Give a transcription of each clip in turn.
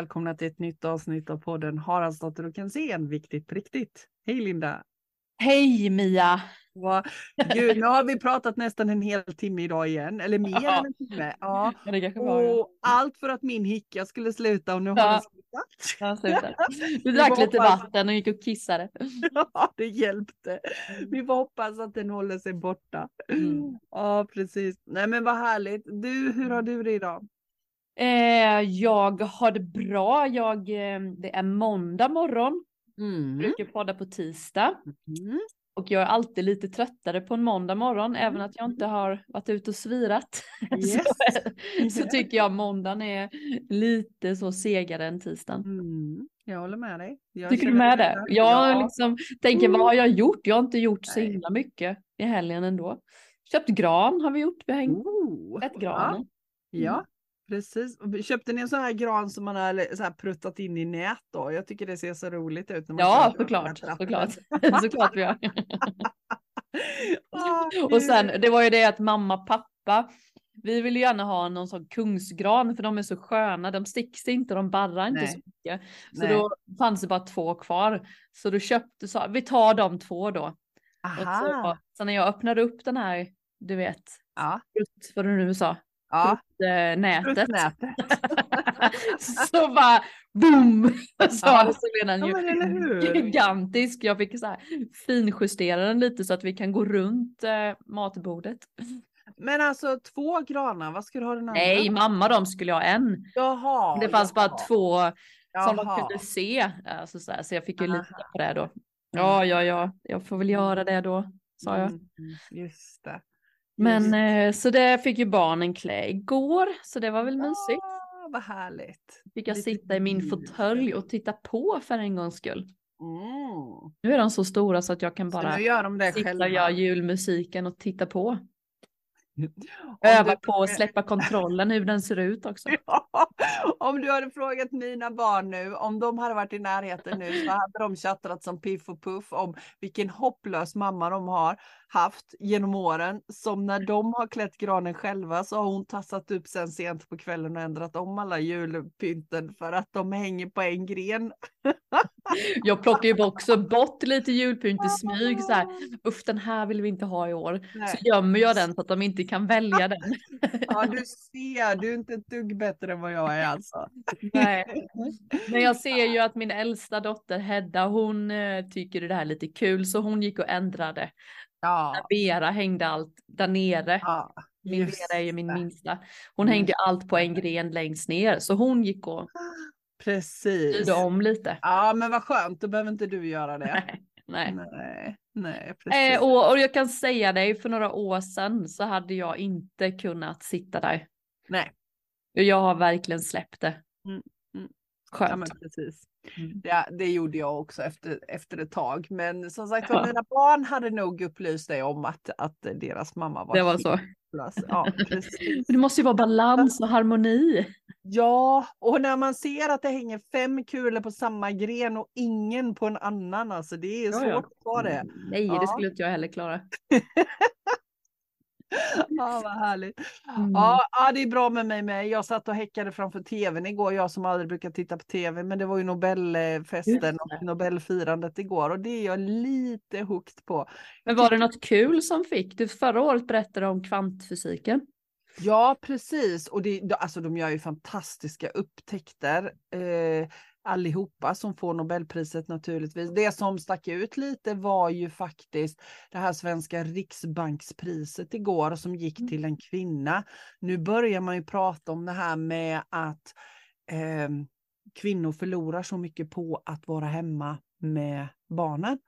Välkomna till ett nytt avsnitt av podden Haraldsdotter och Kensén, viktigt på riktigt. Hej Linda! Hej Mia! Va? Gud, nu har vi pratat nästan en hel timme idag igen, eller mer Ja. än en timme. Ja. Ja, Och allt för att min hicka skulle sluta och nu har Ja. den slutat. ja, sluta. Du drack lite hoppas- vatten och gick och kissade. Ja, det hjälpte. Vi får hoppas att den håller sig borta. Mm. Ja, precis. Nej, men vad härligt. Du, hur har du det idag? Eh, jag har det bra. Jag, eh, det är måndag morgon. Mm. Brukar podda på tisdag. Mm. Och jag är alltid lite tröttare på en måndag morgon, även att jag inte har varit ute och svirat. Yes. så, så tycker jag måndagen är lite så segare än tisdagen. Mm. Jag håller med dig. Jag Tycker du med det? där. Jag Ja. liksom tänker, vad har jag gjort? Jag har inte gjort så Nej. himla mycket i helgen ändå. Köpt gran har vi gjort. Vi har hängt Oh, ett ja. granen. Ja, precis. Köpte ni en sån här gran som man har så här pruttat in i nät då? Jag tycker det ser så roligt ut. När man Ja, såklart. Såklart. såklart vi har. Och sen, det var ju det att mamma, pappa, vi vill ju gärna ha någon sån kungsgran för de är så sköna, de sticks inte, de barrar inte Nej. så mycket. Så Nej. då fanns det bara två kvar. Så då köpte, så, vi tar de två då. Och så, Aha. så när jag öppnade upp den här, du vet, Ja, vad du nu sa, ja. eh, nätet. Nätet. så bara boom! Så, Ja. blev den Ja, gigantisk. Jag fick så här finjustera den lite så att vi kan gå runt eh, matbordet. Men alltså två granar, vad ska du ha den andra? Nej, mamma de skulle ha en. Jaha. Det fanns bara jaha. två som de Jaha. kunde se. Alltså så, här, så jag fick ju lita Aha. på det då. Ja, ja, ja, jag får väl göra det då, sa jag. Mm, just det. Men eh, så det fick ju barnen klä igår, så det var väl mysigt. Ah, vad härligt. Fick jag lite sitta i min fåtölj och titta på för en gångs skull. Mm. Nu är de så stora så att jag kan Så bara nu gör de det sitta själva. och göra julmusiken och titta på. Öva du- på att släppa kontrollen hur den ser ut också. Ja, om du hade frågat mina barn nu, om de hade varit i närheten nu så hade de tjattrat som Piff och Puff om vilken hopplös mamma de har haft genom åren. Som när de har klätt granen själva så har hon tassat upp sen sent på kvällen och ändrat om alla julpynten för att de hänger på en gren. Jag plockar ju också bort lite julpynt i smyg så här. Uff den här vill vi inte ha i år. Så Nej. gömmer jag den så att de inte kan välja den. Ja, du ser, du är inte ett dugg bättre än vad jag är alltså. Nej. Men jag ser ju att min äldsta dotter Hedda hon eh, tycker det här är lite kul så hon gick och ändrade. Ja, Vera hängde allt där nere. ja Min Vera är ju min minsta. Hon hängde allt på en gren längst ner så hon gick och precis. styrde om lite. Ja, men vad skönt, då behöver inte du göra det. Nej. Nej, nej, precis. Eh, och, och jag kan säga dig, för några år sedan så hade jag inte kunnat sitta där. Nej, Jag har verkligen släppt det. Mm. Skönt. ja, men precis. Mm. Ja, det gjorde jag också efter, efter ett tag. Men som sagt Ja. mina barn hade nog upplyst dig om att, att deras mamma var Det var så. Ja, precis. Det måste ju vara balans och harmoni. ja, och när man ser att det hänger fem kulor på samma gren och ingen på en annan, alltså det är Ja, svårt ja. att ta det. Nej, Ja. det skulle inte jag heller klara. Ja, vad härligt. Mm. Ja, det är bra med mig med. Jag satt och häckade framför tvn igår, jag som aldrig brukar titta på tv, men det var ju Nobelfesten och Nobelfirandet igår och det är jag lite hooked på. Men var det något kul som fick? Du förra året berättade om kvantfysiken. Ja, precis. Och det, de- alltså, de gör ju fantastiska upptäckter. Eh, allihopa som får Nobelpriset naturligtvis. Det som stack ut lite var ju faktiskt det här svenska riksbankspriset igår som gick Mm. till en kvinna. Nu börjar man ju prata om det här med att ehm, kvinnor förlorar så mycket på att vara hemma med barnen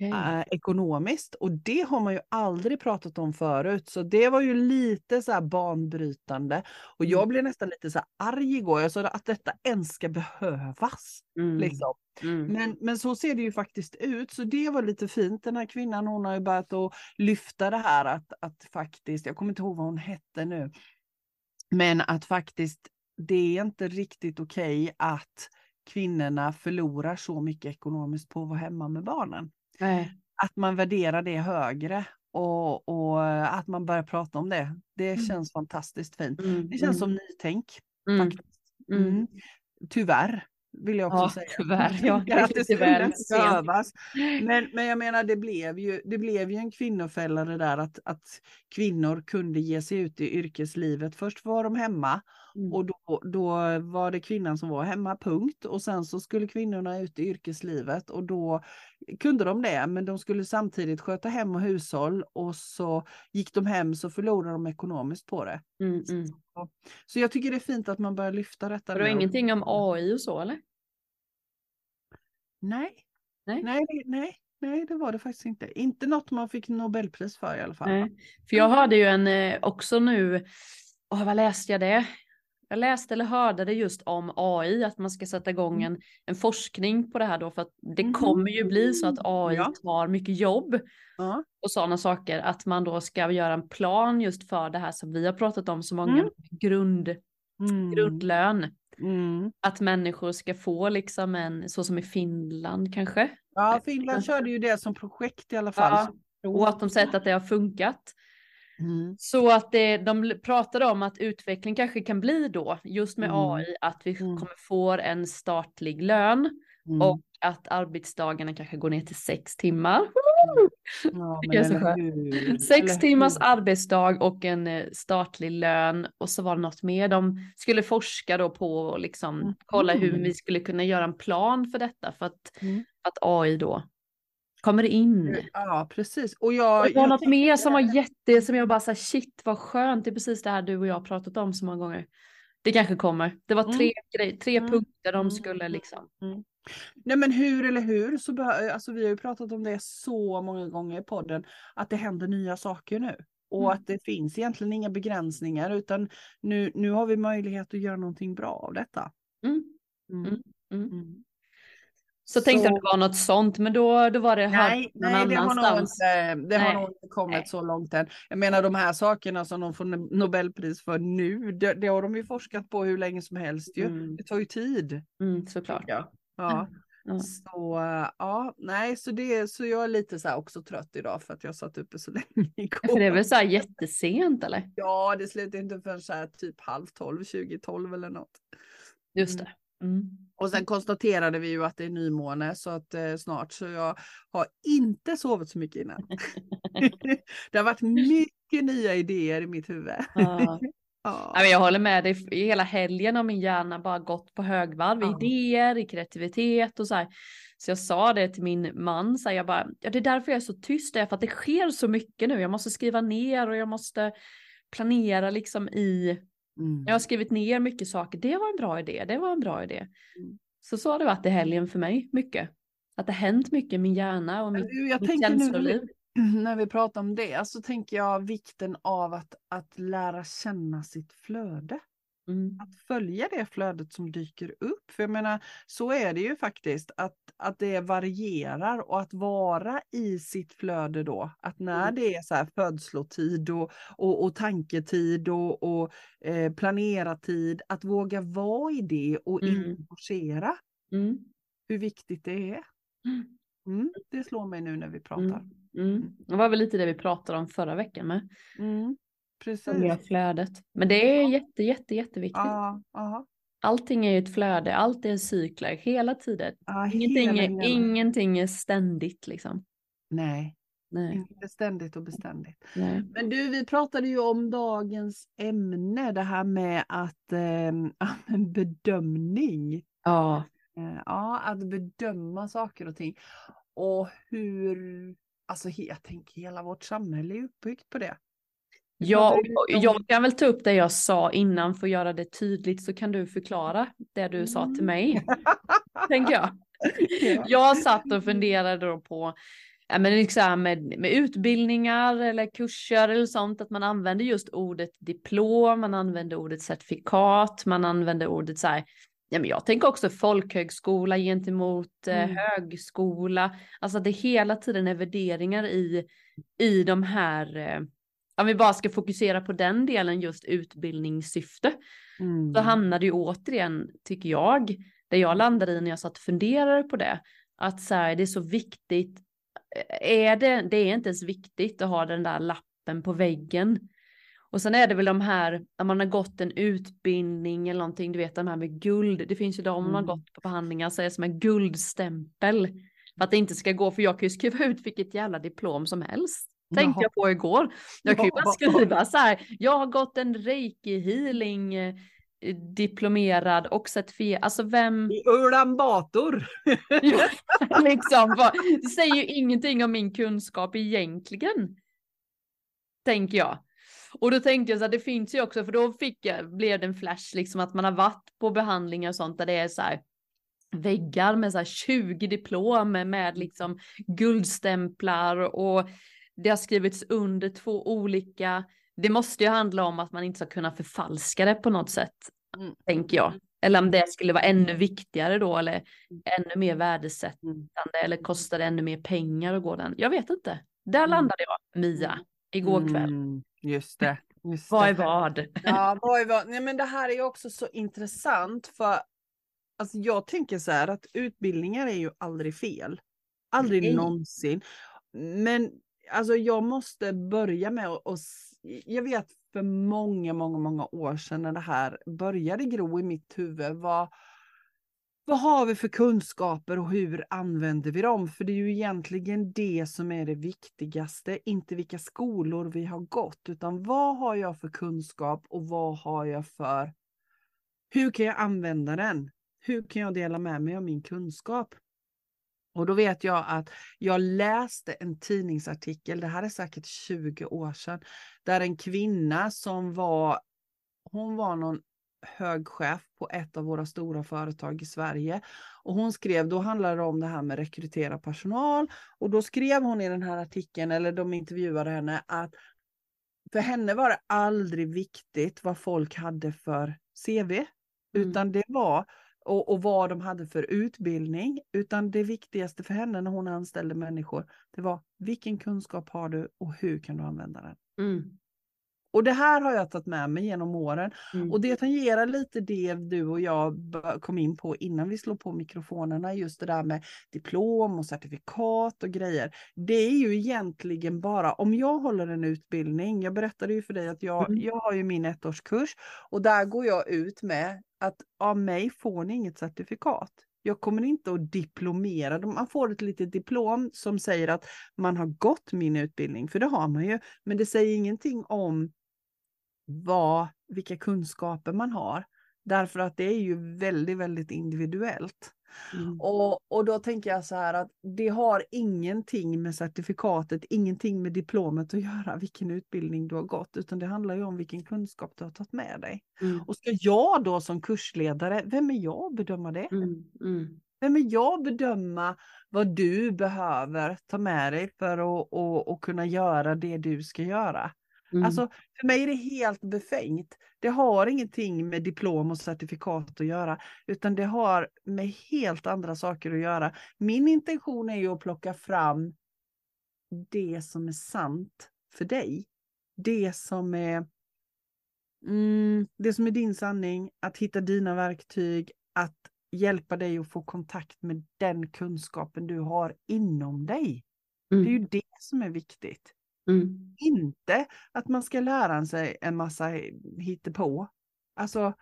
eh, ekonomiskt och det har man ju aldrig pratat om förut så det var ju lite så här banbrytande och jag Mm. blev nästan lite så här arg igår. Jag sa att detta ens ska behövas. Mm. Liksom. Mm. Men, men så ser det ju faktiskt ut så det var lite fint. Den här kvinnan hon har ju börjat att lyfta det här att, att faktiskt, jag kommer inte ihåg vad hon hette nu, men att faktiskt det är inte riktigt okej att kvinnorna förlorar så mycket ekonomiskt på att vara hemma med barnen Nej. att man värderar det högre och, och att man börjar prata om det. Det Mm. känns fantastiskt fint. Mm. Det känns som nytänk. Mm. faktiskt. Mm. Mm. Tyvärr vill jag också Ja, säga. tyvärr. Ja, det att det skulle behövas. Men, men jag menar, det blev ju, det blev ju en kvinnofälla det där att, att kvinnor kunde ge sig ut i yrkeslivet. Först var de hemma Mm. och då, då var det kvinnan som var hemma, punkt. Och sen så skulle kvinnorna ut i yrkeslivet och då kunde de det, men de skulle samtidigt sköta hem och hushåll och så gick de hem så förlorade de ekonomiskt på det. Mm, mm. Så jag tycker det är fint att man börjar lyfta detta. Det var nu. ingenting om AI och så eller? Nej. Nej. Nej, det- nej, nej, det var det faktiskt inte. Inte något man fick Nobelpris för i alla fall. Nej. För jag hörde ju en eh, också nu, åh, vad läste jag det? Jag läste eller hörde det just om AI, att man ska sätta igång en, en forskning på det här då, för att det Mhm. kommer ju bli så att AI Ja. tar mycket jobb Ja. och sådana saker, att man då ska göra en plan just för det här som vi har pratat om så många, Mm. grund, Mm. grundlön. Mm. Att människor ska få liksom en, så som i Finland kanske. Ja, Finland körde ju det som projekt i alla fall. Ja, Och att de sett att det har funkat. Mm. Så att det, de pratade om att utveckling kanske kan bli då, just med Mm. AI, att vi Mm. kommer få en statlig lön Mm. och att arbetsdagarna kanske går ner till sex timmar. ja? Sex timmars arbetsdag och en eh, statlig lön och så var det något mer. De skulle forska då på och liksom kolla hur Mhm. vi skulle kunna göra en plan för detta för att, Mm. att AI då kommer in. Ja, precis. Och Och jag, det var jag något tänkte- mer som var jätte, som jag bara sa shit vad skönt, det är precis det här du och jag har pratat om så många gånger. Det kanske kommer. Det var tre, grej, tre Mm. punkter de Mm. skulle liksom. Nej men hur eller hur, så alltså vi har ju pratat om det så många gånger i podden, att det händer nya saker nu. Och Mm. att det finns egentligen inga begränsningar utan nu, nu har vi möjlighet att göra någonting bra av detta. Mm. Mm. Mm. Mm. Mm. Så, tänkte jag att det var något sånt, men då, då var det Nej, någon nej det, har nog annanstans. inte, det har nog inte kommit Nej. så långt än. Jag menar de här sakerna som de får no- Nobelpris för nu, det, det har de ju forskat på hur länge som helst ju. Mm. Det tar ju tid. Mm, såklart. Ja. Ja. Ja. Så ja, nej, så, det, så jag är lite så här också trött idag för att jag satt uppe så länge igår. För det är väl så här jättesent eller? Ja, det slutar inte förrän så här typ halv tolv, 20, 12 eller något. Just Mm. det. Mm. Och sen konstaterade vi ju att det är nymåne så att eh, snart så jag har inte sovit så mycket innan. det har varit mycket nya idéer i mitt huvud. Ja. Ja. Jag håller med dig, I hela helgen har min hjärna bara gått på högvarv i Ja. idéer, i kreativitet och så här. Så jag sa det till min man, så här, jag bara, ja, det är därför jag är så tyst, det är för att det sker så mycket nu. Jag måste skriva ner och jag måste planera liksom i, Mm. jag har skrivit ner mycket saker, det var en bra idé, det var en bra idé. Mm. Så så har det varit i helgen för mig, mycket. Att det har hänt mycket i min hjärna och mitt, jag mitt tänker nu känsloliv. när vi pratar om det så tänker jag vikten av att, att lära känna sitt flöde. Mm. Att följa det flödet som dyker upp. För jag menar, så är det ju faktiskt att, att det varierar och att vara i sitt flöde då. Att när Mm. det är så här födslotid och, och, och tanketid och, och eh, planeratid, att våga vara i det och Mm. inte forcera Mm. hur viktigt det är. Mm, det slår mig nu när vi pratar. Mm. Mm. Det var väl lite det vi pratade om förra veckan med. Precis. flödet. Men det är jätte, jätte, jätteviktigt. Ja. Allting är ju ett flöde, allt är cykler hela tiden. Ja, Ingenting hela är, ingenting är ständigt liksom. Nej, Nej, inte ständigt och beständigt. nej. Men du, vi pratade ju om dagens ämne, det här med att eh, bedömning. Ja, Eh, ja, att bedöma saker och ting. Och hur, alltså jag tänker hela vårt samhälle är uppbyggt på det. Ja jag kan väl ta upp det jag sa innan för att göra det tydligt så kan du förklara det du sa till mig. tänker jag. Ja. Jag satt och funderade då på ja, men liksom med, med utbildningar eller kurser eller sånt, att man använder just ordet diplom, man använder ordet certifikat, man använder ordet så här, ja men jag tänker också folkhögskola gentemot eh, Mm. högskola, alltså att det hela tiden är värderingar i, i de här, eh, om vi bara ska fokusera på den delen just utbildningssyfte, Mm. så hamnade ju återigen, tycker jag, där jag landade i när jag satt och funderade på det, att så här, det är så viktigt, är det, det är inte ens viktigt att ha den där lappen på väggen. Och sen är det väl de här, när man har gått en utbildning eller någonting, du vet de här med guld, det finns ju de mm. man har mm. gått på förhandlingar så är det som en guldstämpel. För att det inte ska gå, för jag kan ju skriva ut vilket jävla diplom som helst. Tänkte jag på igår. Jag kan ju bara skriva så här, jag har gått en reiki healing eh, diplomerad och certifierad, alltså vem... Ulan Bator! liksom, det säger ju ingenting om min kunskap egentligen. Tänker jag. Och då tänkte jag så här, det finns ju också, för då fick jag, blev det en flash liksom att man har varit på behandlingar och sånt där det är så här väggar med så här 20 diplom med liksom guldstämplar och det har skrivits under två olika. Det måste ju handla om att man inte ska kunna förfalska det på något sätt, mm. tänker jag. Eller om det skulle vara ännu viktigare då eller mm. ännu mer värdesättande eller kostar det ännu mer pengar att gå den. Jag vet inte. Där mm. landade jag, Mia, igår kväll. Mm, just det. Just vad är vad? Ja, vad är vad? Nej, men det här är också så intressant för alltså jag tänker så här att utbildningar är ju aldrig fel. Aldrig Nej. någonsin. Men alltså jag måste börja med att, jag vet för många, många, många år sedan när det här började gro i mitt huvud, vad, vad har vi för kunskaper och hur använder vi dem? För det är ju egentligen det som är det viktigaste, inte vilka skolor vi har gått, utan vad har jag för kunskap och vad har jag för, hur kan jag använda den? Hur kan jag dela med mig av min kunskap? Och då vet jag att jag läste en tidningsartikel, det här är säkert 20 år sedan, där en kvinna som var, hon var någon hög chef på ett av våra stora företag i Sverige. Och hon skrev, då handlade det om det här med rekrytera personal. Och då skrev hon i den här artikeln, eller de intervjuade henne, att för henne var det aldrig viktigt vad folk hade för CV. Mm. Utan det var och, och vad de hade för utbildning, utan det viktigaste för henne när hon anställde människor, det var vilken kunskap har du och hur kan du använda den? Mm. Och det här har jag tagit med mig genom åren. Mm. Och det tangerar lite det du och jag kom in på innan vi slår på mikrofonerna, just det där med diplom och certifikat och grejer. Det är ju egentligen bara, om jag håller en utbildning, jag berättade ju för dig att jag, mm. jag har ju min ettårskurs och där går jag ut med att av mig får ni inget certifikat. Jag kommer inte att diplomera. Man får ett litet diplom som säger att man har gått min utbildning, för det har man ju. Men det säger ingenting om vad, vilka kunskaper man har. Därför att det är ju väldigt, väldigt individuellt. Mm. Och, och då tänker jag så här att det har ingenting med certifikatet, ingenting med diplomet att göra, vilken utbildning du har gått, utan det handlar ju om vilken kunskap du har tagit med dig. Mm. Och ska jag då som kursledare, vem är jag att bedöma det? Mm. mm. Vem är jag att bedöma vad du behöver ta med dig för att och, och kunna göra det du ska göra? Mm. Alltså, för mig är det helt befängt. Det har ingenting med diplom och certifikat att göra, utan det har med helt andra saker att göra. Min intention är ju att plocka fram det som är sant för dig. Det som är, mm, det som är din sanning, att hitta dina verktyg, att hjälpa dig att få kontakt med den kunskapen du har inom dig. Mm. Det är ju det som är viktigt. Mm. Inte att man ska lära sig en massa hittepå. Alltså.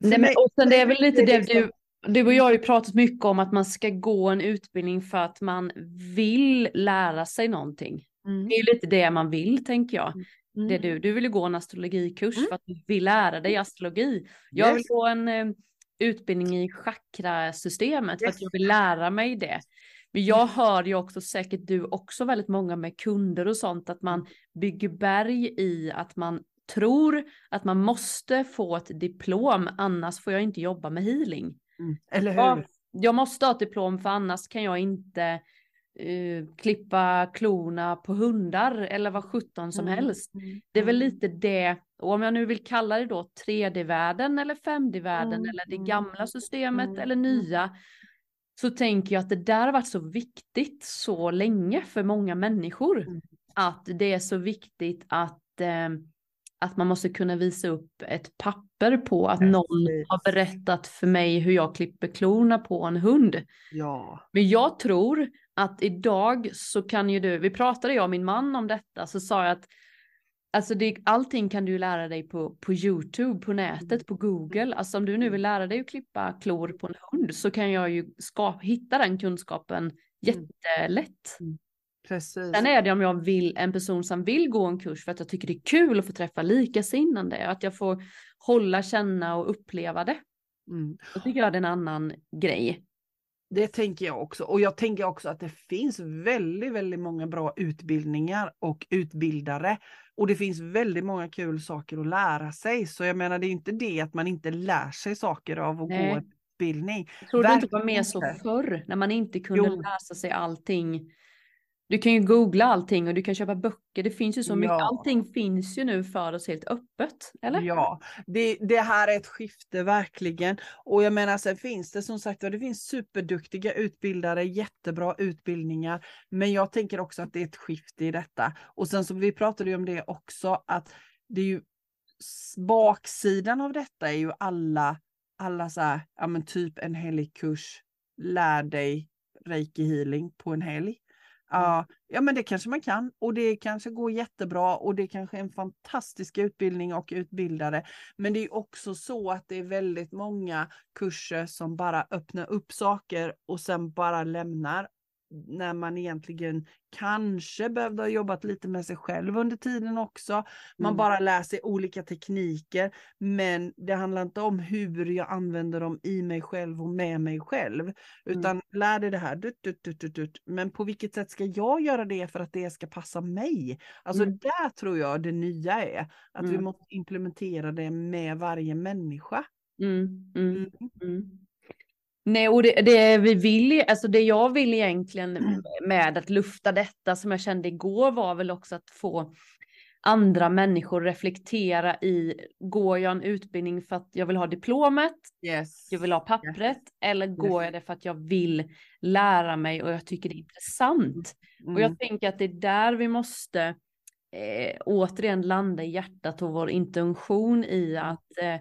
Nej, men, och sen det är väl lite det, liksom... du, du och jag har ju pratat mycket om att man ska gå en utbildning för att man vill lära sig någonting. Mm. Det är lite det man vill tänker jag. Mm. Det du, du vill ju gå en astrologikurs mm. för att du vill lära dig astrologi. Jag yes. vill gå en eh, utbildning i chakrasystemet yes. för att jag vill lära mig det. Men jag hör ju också säkert du också väldigt många med kunder och sånt att man bygger berg i att man tror att man måste få ett diplom annars får jag inte jobba med healing. Mm. Eller hur? Jag, jag måste ha ett diplom för annars kan jag inte uh, klippa klorna på hundar eller vad sjutton som mm. helst. Mm. Det är väl mm. lite det, och om jag nu vill kalla det då 3D-världen eller 5D-världen mm. eller det gamla systemet mm. eller nya så tänker jag att det där har varit så viktigt så länge för många människor. Mm. Att det är så viktigt att, eh, att man måste kunna visa upp ett papper på att Precis. någon har berättat för mig hur jag klipper klorna på en hund. Ja. Men jag tror att idag så kan ju du, vi pratade jag och min man om detta, så sa jag att Alltså det, allting kan du lära dig på, på YouTube, på nätet, på Google. Alltså om du nu vill lära dig att klippa klor på en hund så kan jag ju skapa, hitta den kunskapen jättelätt. Mm. Precis. Sen är det om jag vill en person som vill gå en kurs för att jag tycker det är kul att få träffa likasinnande, att jag får hålla, känna och uppleva det. Mm. Då tycker jag det är en annan grej. Det tänker jag också. Och jag tänker också att det finns väldigt, väldigt många bra utbildningar och utbildare. Och det finns väldigt många kul saker att lära sig. Så jag menar, det är inte det att man inte lär sig saker av att Nej. gå en utbildning. Tror det inte var mer så förr, när man inte kunde Jo. läsa sig allting. Du kan ju googla allting och du kan köpa böcker. Det finns ju så mycket. Ja. Allting finns ju nu för oss helt öppet. Eller? Ja, det, det här är ett skifte verkligen. Och jag menar, sen finns det som sagt det finns superduktiga utbildare, jättebra utbildningar. Men jag tänker också att det är ett skifte i detta. Och sen så vi pratade ju om det också, att det är ju baksidan av detta är ju alla, alla så här, ja men typ en helgkurs, lär dig reiki healing på en helg. Mm. Ja, ja, men det kanske man kan. Och det kanske går jättebra och det kanske är en fantastisk utbildning och utbildare. Men det är också så att det är väldigt många kurser som bara öppnar upp saker och sen bara lämnar när man egentligen kanske behövde ha jobbat lite med sig själv under tiden också. Man Mm. bara lär sig olika tekniker, men det handlar inte om hur jag använder dem i mig själv och med mig själv, utan lär dig det här, dut, dut, dut, dut, men på vilket sätt ska jag göra det för att det ska passa mig? Alltså Mm. där tror jag det nya är, att vi Mm. måste implementera det med varje människa. Mm, mm, Mm. Mm. Nej, och det, det vi vill, alltså det jag vill egentligen med att lufta detta som jag kände igår var väl också att få andra människor reflektera i, går jag en utbildning för att jag vill ha diplomet, Yes. jag vill ha pappret, eller går jag det för att jag vill lära mig och jag tycker det är intressant? Och Mm. jag tänker att det är där vi måste eh, återigen landa i hjärtat och vår intention i att eh,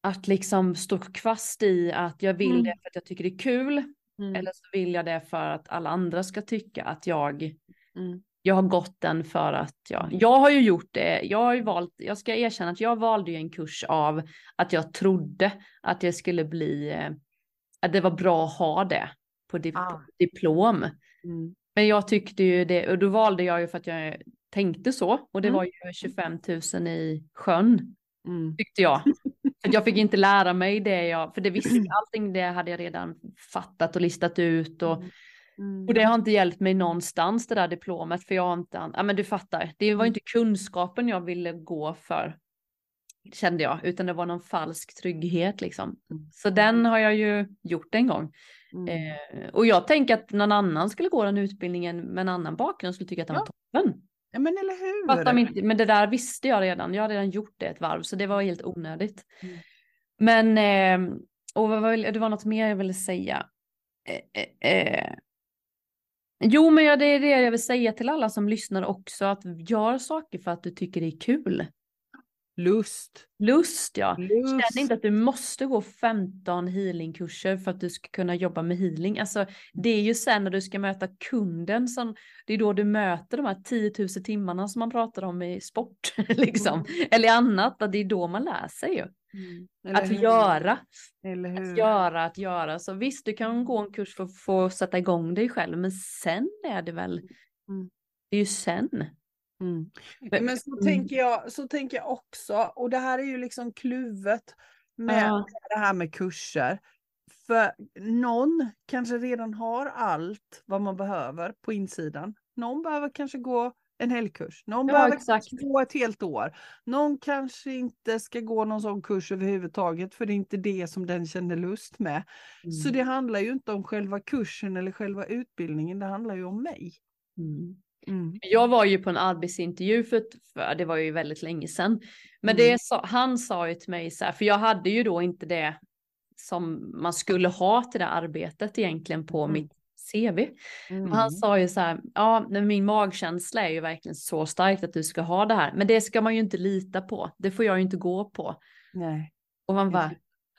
att liksom stå fast i att jag vill Mm. det för att jag tycker det är kul. Mm. Eller så vill jag det för att alla andra ska tycka att jag, Mm. jag har gått den för att jag, jag har ju gjort det. Jag har ju valt, jag ska erkänna att jag valde ju en kurs av att jag trodde att jag skulle bli, eh, att det var bra att ha det på, dip, Ah. diplom. Mm. Men jag tyckte ju det, och då valde jag ju för att jag tänkte så. Och det Mm. var ju 25 000 i sjön Mm. tyckte jag. För jag fick inte lära mig det jag, för det visste allting det hade jag redan fattat och listat ut och, Mm. och det har inte hjälpt mig någonstans det där diplomet för jag har inte, ja men du fattar, det var inte kunskapen jag ville gå för. Kände jag, utan det var någon falsk trygghet liksom. Mm. Så den har jag ju gjort en gång. Mm. Eh, och jag tänker att någon annan skulle gå den utbildningen med en annan bakgrund skulle tycka att den var toppen. Ja men eller hur? Fattar inte, men det där visste jag redan. Jag hade redan gjort det ett varv så det var helt onödigt. Mm. Men, eh, och det var något mer jag ville säga. Eh, eh, eh. Jo, men det är det jag vill säga till alla som lyssnar också. Att gör saker för att du tycker det är kul. Lust. Lust ja. Lust. Känn inte att du måste gå 15 healingkurser för att du ska kunna jobba med healing. Alltså, det är ju sen när du ska möta kunden som det är då du möter de här 10 000 timmarna som man pratar om i sport liksom. Eller i annat, att det är då man lär sig ju. Mm. Eller Att hur? göra, Eller att göra, att göra. Så visst, du kan gå en kurs för att få sätta igång dig själv, men sen är det väl, Mm. det är ju sen. Mm. Men- Men så, Mm. tänker jag, så tänker jag också, och det här är ju liksom kluvet med Ja. det här med kurser. För någon kanske redan har allt vad man behöver på insidan. Någon behöver kanske gå en helgkurs. Någon Ja, behöver exakt. gå ett helt år. Någon kanske inte ska gå någon sån kurs överhuvudtaget för det är inte det som den känner lust med. Så Mm. det handlar ju inte om själva kursen eller själva utbildningen, det handlar ju om mig. Mm. Mm. Jag var ju på en arbetsintervju för, för det var ju väldigt länge sedan. Men Mm. det sa, han sa ju till mig så här, för jag hade ju då inte det som man skulle ha till det arbetet egentligen på Mm. mitt CV. Mm. Han sa ju så här, ja men min magkänsla är ju verkligen så starkt att du ska ha det här. Men det ska man ju inte lita på, det får jag ju inte gå på. Nej. Och man bara,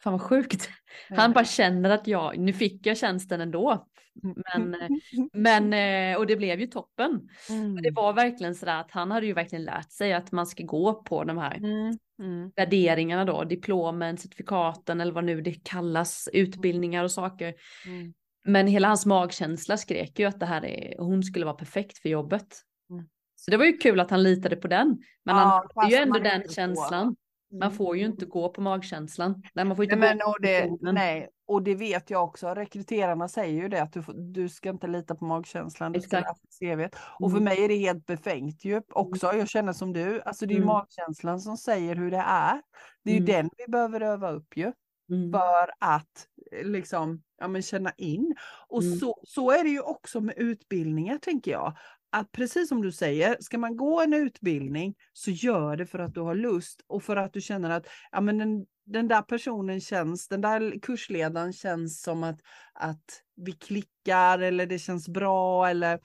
Fan vad sjukt. Han bara känner att jag, nu fick jag tjänsten ändå. Men, eh, men eh, och det blev ju toppen. Mm. Det var verkligen så att han hade ju verkligen lärt sig att man ska gå på de här mm. Mm. värderingarna då, diplomen, certifikaten eller vad nu det kallas, utbildningar och saker. Mm. Men hela hans magkänsla skrek ju att det här är, hon skulle vara perfekt för jobbet. Mm. Så det var ju kul att han litade på den. Men ja, han hade ju ändå den känslan. Man får ju inte gå på magkänslan. Nej, man får inte men, och det, nej, och det vet jag också. Rekryterarna säger ju det att du, du ska inte lita på magkänslan. Du Exakt. ska. Och för mm. mig är det helt befängt ju också. Jag känner som du. Alltså det är mm. magkänslan som säger hur det är. Det är mm. ju den vi behöver öva upp ju. Mm. För att liksom ja, men känna in. Och mm. så, så är det ju också med utbildningar tänker jag att precis som du säger, ska man gå en utbildning så gör det för att du har lust och för att du känner att ja, men den, den där personen känns, den där kursledaren känns som att, att vi klickar eller det känns bra eller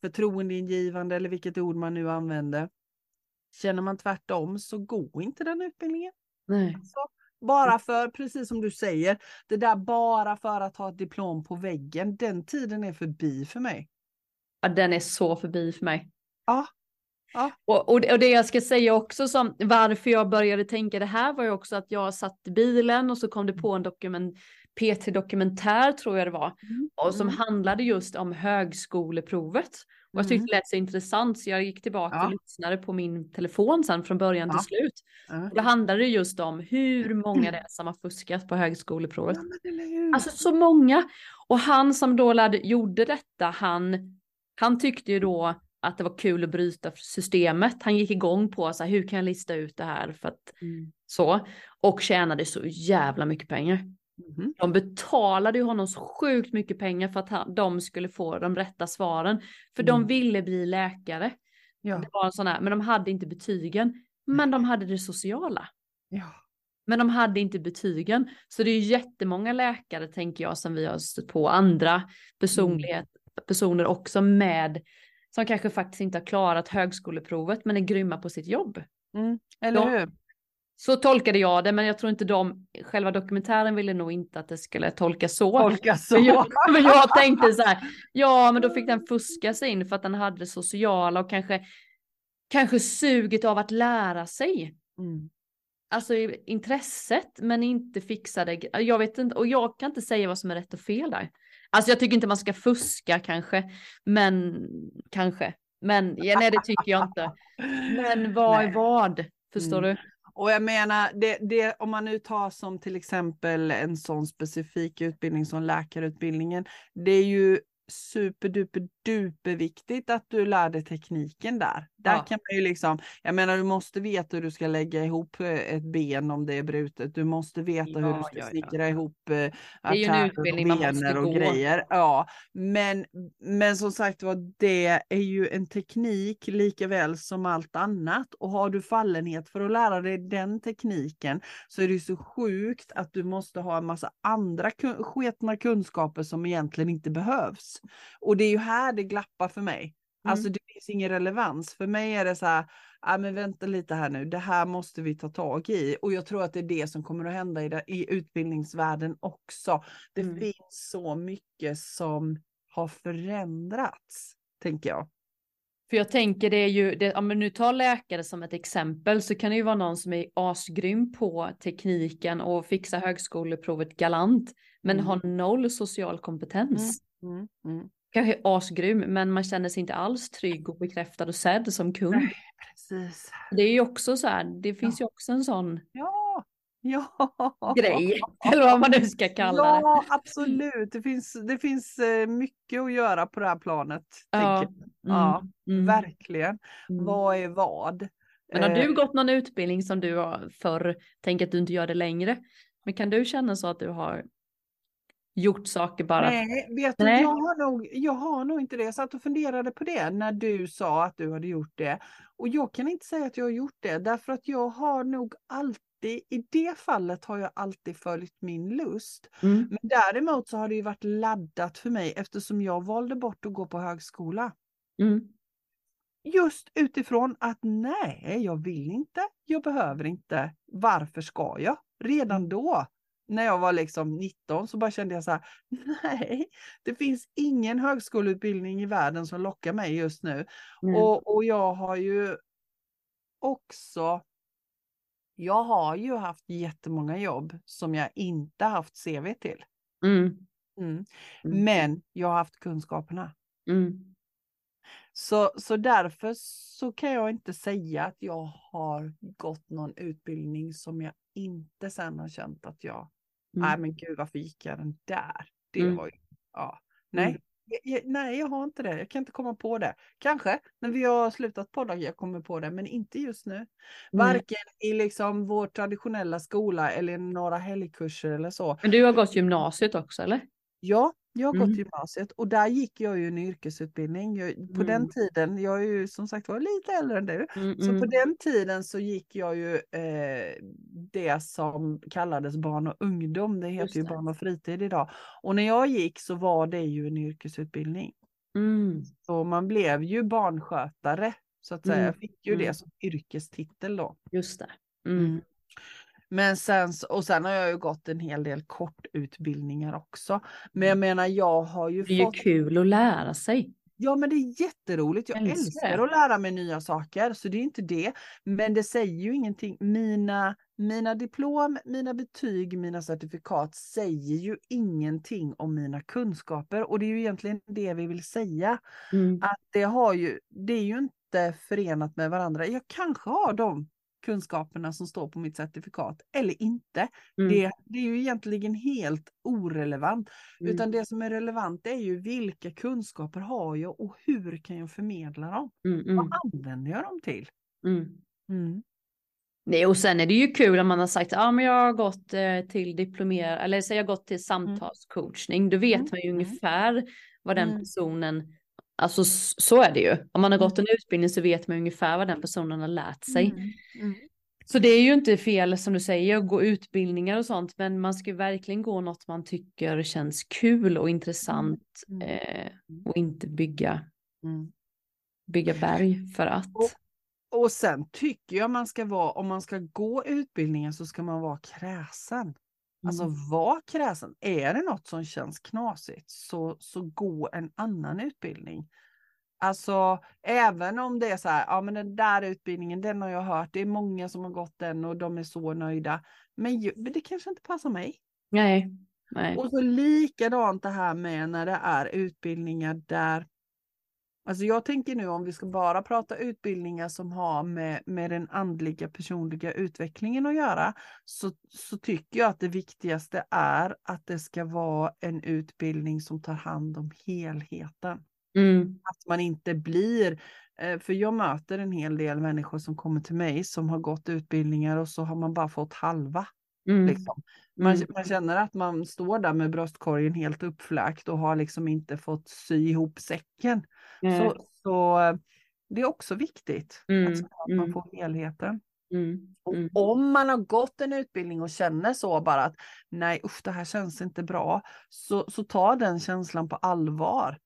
förtroendeingivande eller vilket ord man nu använder. Känner man tvärtom så gå inte den utbildningen. Nej. Alltså, bara för, precis som du säger, det där bara för att ha ett diplom på väggen, den tiden är förbi för mig. Ja, den är så förbi för mig. Ja. ja. Och, och, och det jag ska säga också som varför jag började tänka det här var ju också att jag satt i bilen och så kom det på en dokument, P3 Dokumentär tror jag det var, mm. och som mm. handlade just om högskoleprovet. Och jag tyckte mm. det lät så intressant så jag gick tillbaka ja. och lyssnade på min telefon sen från början ja. till slut. Ja. Och då handlade det just om hur många det är som har fuskat på högskoleprovet. alltså så många. Och han som då lärde, gjorde detta, han han tyckte ju då att det var kul att bryta systemet. Han gick igång på så här, hur kan jag lista ut det här för att mm. så och tjänade så jävla mycket pengar. Mm. De betalade ju honom så sjukt mycket pengar för att han, de skulle få de rätta svaren. För mm. de ville bli läkare. Ja. Det var sån här, men de hade inte betygen. Men de hade det sociala. Ja. Men de hade inte betygen. Så det är jättemånga läkare tänker jag som vi har stött på. Andra personlighet, personer också med som kanske faktiskt inte har klarat högskoleprovet men är grymma på sitt jobb. Mm, eller de, hur? Så tolkade jag det, men jag tror inte de, själva dokumentären ville nog inte att det skulle tolkas så. Tolkas så. Men jag, men jag tänkte så här, ja men då fick den fuska sig in för att den hade sociala och kanske, kanske suget av att lära sig. Mm. Alltså intresset men inte fixade, jag vet inte, och jag kan inte säga vad som är rätt och fel där. Alltså jag tycker inte man ska fuska kanske, men kanske. Men ja, nej, det tycker jag inte. Men vad är vad? Förstår mm. du? Och jag menar, det, det, om man nu tar som till exempel en sån specifik utbildning som läkarutbildningen, det är ju superduper duper viktigt att du lär dig tekniken där. Där ja. kan man ju liksom, jag menar du måste veta hur du ska lägga ihop eh, ett ben om det är brutet. Du måste veta ja, hur du ska ja, snickra ihop äh, artärer och, och grejer. Ja, men, men som sagt var, det är ju en teknik lika väl som allt annat. Och har du fallenhet för att lära dig den tekniken så är det så sjukt att du måste ha en massa andra sketna kunskaper som egentligen inte behövs. Och det är ju här det glappar för mig. Alltså, mm. Alltså det finns ingen relevans. För mig är det så här, ah, men vänta lite här nu, det här måste vi ta tag i. Och jag tror att det är det som kommer att hända i, det, i utbildningsvärlden också. Det mm. finns så mycket som har förändrats, tänker jag. För jag tänker det är ju, det, om nu tar läkare som ett exempel så kan det ju vara någon som är asgrym på tekniken och fixa högskoleprovet galant men mm. har noll social kompetens. Mm. mm. kanske asgrym, men man känner sig inte alls trygg och bekräftad och sedd som kund. Nej, precis. Det är ju också så här, det finns ja. ju också en sån ja. Ja. grej, eller vad man nu ska kalla det. Ja, absolut. Det finns, det finns eh, mycket att göra på det här planet. Ja, mm. ja mm. verkligen. Mm. Vad är vad? Men har du eh. gått någon utbildning som du har förr, tänk att du inte gör det längre. Men kan du känna så att du har gjort saker bara. Nej, vet du, Nej. Jag, har nog, jag har nog inte det. Jag satt och funderade på det när du sa att du hade gjort det. Och jag kan inte säga att jag har gjort det därför att jag har nog alltid, i det fallet har jag alltid följt min lust. Mm. Men däremot så har det ju varit laddat för mig eftersom jag valde bort att gå på högskola. Mm. Just utifrån att nej, jag vill inte, jag behöver inte, varför ska jag? Redan då när jag var liksom 19 så bara kände jag så här, nej, det finns ingen högskoleutbildning i världen som lockar mig just nu. Mm. Och, och jag har ju också, jag har ju haft jättemånga jobb som jag inte haft CV till. Mm. Mm. Mm. Men jag har haft kunskaperna. Mm. Så, så därför så kan jag inte säga att jag har gått någon utbildning som jag inte sen har känt att jag, nej Mm. men gud varför gick jag den där? Det Mm. var ju, ja, nej. Mm. Jag, jag, nej, jag har inte det. Jag kan inte komma på det. Kanske när vi har slutat podda jag kommer på det, men inte just nu. Varken i liksom vår traditionella skola eller några helgkurser eller så. Men du har gått gymnasiet också eller? Ja, jag har Mm. gått gymnasiet och där gick jag ju en yrkesutbildning. Jag, på den Mm. tiden, jag är ju som sagt var lite äldre än du, Mm, så på mm. den tiden så gick jag ju eh, det som kallades barn och ungdom. Det heter Just ju det. barn och fritid idag. Och när jag gick så var det ju en yrkesutbildning. Mm. Så man blev ju barnskötare så att säga. Mm, Jag fick ju mm. det som yrkestitel då. Just det. Mm. Men sen, och sen har jag ju gått en hel del kortutbildningar också. Men jag menar jag har ju Mm. Det är ju fått kul att lära sig. Ja, men det är jätteroligt. Jag Älskar älskar att lära mig nya saker, så det är inte det. Men det säger ju ingenting. Mina, mina diplom, mina betyg, mina certifikat säger ju ingenting om mina kunskaper. Och det är ju egentligen det vi vill säga. Mm. Att det, har ju, det är ju inte förenat med varandra. Jag kanske har de kunskaperna som står på mitt certifikat eller inte. Mm. Det, det är ju egentligen helt orelevant. Mm. Utan det som är relevant är ju vilka kunskaper har jag och hur kan jag förmedla dem? Mm, mm, Vad använder jag dem till? mm. Mm. Nej, och sen är det ju kul om man har sagt, ja ah, men jag har gått eh, till diplomer, eller så jag har gått till samtalscoachning. Då vet man ju ungefär vad den personen, alltså så är det ju. Om man har gått Mm. en utbildning så vet man ungefär vad den personen har lärt sig. Mm. Mm. Så det är ju inte fel som du säger att gå utbildningar och sånt, men man ska ju verkligen gå något man tycker känns kul och intressant Mm. eh, och inte bygga, Mm. bygga berg för att. Och- Och sen tycker jag man ska vara, om man ska gå utbildningen så ska man vara kräsen. Alltså Mm. var kräsen. Är det något som känns knasigt så, så gå en annan utbildning. Alltså även om det är så här, ja men den där utbildningen den har jag hört, det är många som har gått den och de är så nöjda. Men det kanske inte passar mig. Nej, nej. Och så likadant det här med när det är utbildningar där Alltså jag tänker nu om vi ska bara prata utbildningar som har med, med den andliga personliga utvecklingen att göra så, så tycker jag att det viktigaste är att det ska vara en utbildning som tar hand om helheten. Mm, Att man inte blir, eh, för jag möter en hel del människor som kommer till mig som har gått utbildningar och så har man bara fått halva. mm, Liksom. Man, mm, man känner att man står där med bröstkorgen helt uppfläkt och har liksom inte fått sy ihop säcken. Nej, Så, så eh, det är också viktigt Mm, att, att mm. man får helheten. mm, mm. Om man har gått en utbildning och känner så bara att nej usch det här känns inte bra. Så, så ta den känslan på allvar.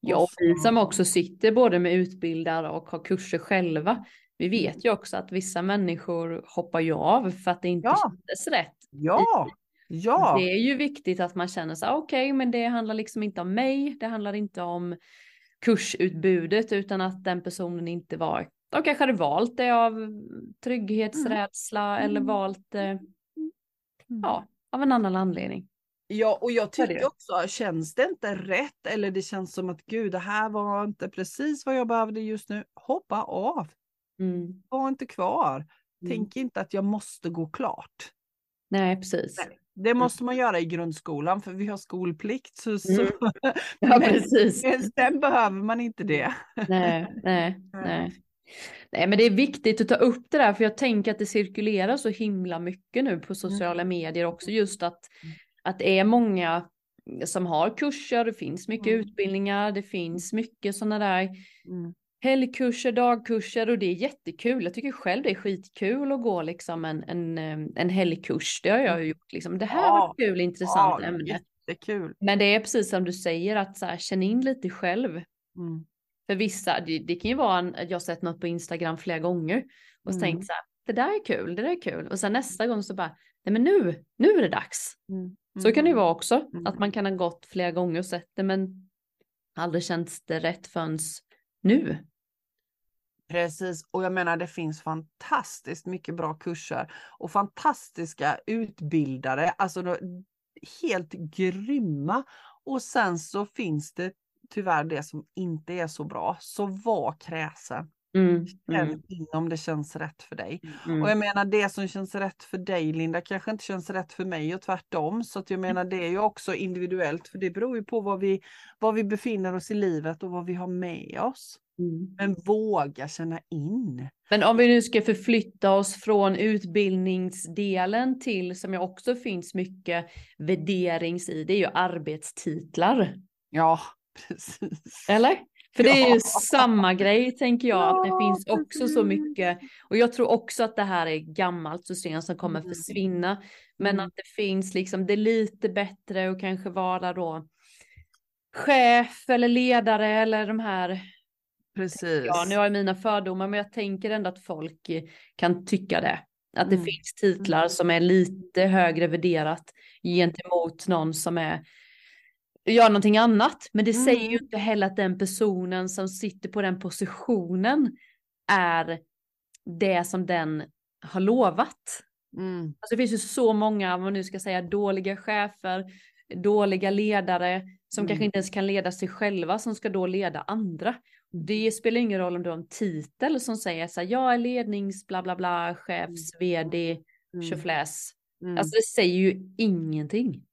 Ja, vi som också sitter både med utbildare och har kurser själva. Vi vet ju också att vissa människor hoppar ju av för att det inte Ja. kändes rätt. Ja, ja. Det är ju viktigt att man känner så okej, men det handlar liksom inte om mig. Det handlar inte om kursutbudet utan att den personen inte var, de kanske hade valt det av trygghetsrädsla eller Mm. valt det, Mm. ja, av en annan anledning. Ja, och jag tycker också, känns det inte rätt eller det känns som att gud, det här var inte precis vad jag behövde just nu, hoppa av. Mm. Var inte kvar. Mm. Tänk inte att jag måste gå klart. Nej, precis. Nej. Det måste man göra i grundskolan för vi har skolplikt. Så, så. Mm. Ja, Men- precis. men sen behöver man inte det. Nej, nej, nej. Nej, men det är viktigt att ta upp det där, för jag tänker att det cirkulerar så himla mycket nu på sociala medier också, just att, Mm. att det är många som har kurser, det finns mycket Mm. utbildningar, det finns mycket sådana där Mm. Helgkurser, dagkurser och det är jättekul. Jag tycker själv det är skitkul att gå liksom en, en, en helgkurs. Det har jag ju gjort liksom. Det här Ja, var kul, intressant Ja, ämne. jättekul. Men det är precis som du säger att så här, känn in lite själv. Mm. För vissa, det, det kan ju vara en, jag har sett något på Instagram flera gånger och Mm. tänkt så här, det där är kul, det där är kul. Och sen nästa gång så bara, nej men nu, nu är det dags. Mm. Så kan det ju vara också, Mm. att man kan ha gått flera gånger och sett det men aldrig känts det rätt förrän nu. Precis, och jag menar det finns fantastiskt mycket bra kurser och fantastiska utbildare, alltså helt grymma. Och sen så finns det tyvärr det som inte är så bra, så var kräsen. Mm, mm, in om det känns rätt för dig. mm. Och jag menar det som känns rätt för dig Linda kanske inte känns rätt för mig och tvärtom. Så att jag menar det är ju också individuellt för det beror ju på var vi, var vi befinner oss i livet och vad vi har med oss. Mm. Men våga känna in. Men om vi nu ska förflytta oss från utbildningsdelen till, som jag också finns mycket värderings i, det är ju arbetstitlar. Ja, precis. Eller? För det är ju samma grej tänker jag, att det finns också så mycket. Och jag tror också att det här är gammalt system som kommer Mm. försvinna. Men Mm. att det finns liksom, det är lite bättre att kanske vara då chef eller ledare eller de här Precis. Ja, nu har jag mina fördomar, men jag tänker ändå att folk kan tycka det. Att det Mm. finns titlar som är lite högre värderat gentemot någon som är gör någonting annat. Men det säger ju Mm. inte heller att den personen som sitter på den positionen är det som den har lovat. Mm. Alltså det finns ju så många, om man nu ska säga dåliga chefer, dåliga ledare som Mm. kanske inte ens kan leda sig själva som ska då leda andra. Det spelar ingen roll om du har en titel som säger så här, jag är lednings bla bla bla, chefs, vd, Mm. tjofläs. Mm. Alltså det säger ju ingenting.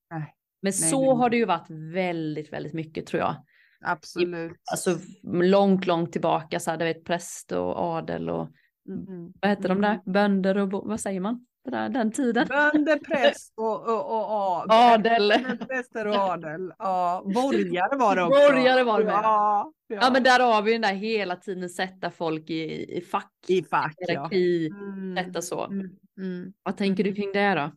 Men Nej, så nej, har det ju varit väldigt, väldigt mycket tror jag. Absolut. Alltså långt, långt tillbaka så här, du vet präst och adel och Mm. vad heter de där? Bönder och vad säger man? Där, den tiden. Bönder, präst och, och, och, och Adel. Präster och adel. Ja, borgare var det också. Borgare var det med. Ja, ja. Ja men där har vi den där hela tiden sätta folk i, i fack, I fack ja. hierarki, Mm. detta så. Mm. Mm. Vad tänker du kring det då?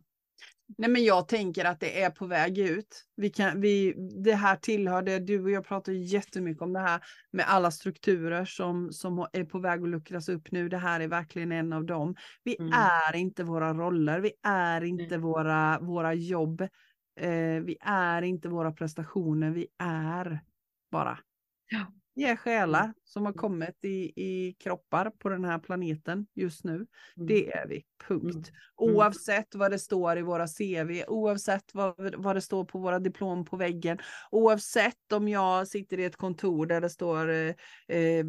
Nej, men jag tänker att det är på väg ut. Vi kan, vi, det här tillhör det, du och jag pratar jättemycket om det här med alla strukturer som, som är på väg att luckras upp nu. Det här är verkligen en av dem. Vi Mm. är inte våra roller, vi är inte våra, våra jobb, eh, vi är inte våra prestationer, vi är bara. Ja. Vi är själar som har kommit i, i kroppar på den här planeten just nu. Det är vi, punkt. Mm. Oavsett vad det står i våra CV, oavsett vad, vad det står på våra diplom på väggen, oavsett om jag sitter i ett kontor där det står eh, eh,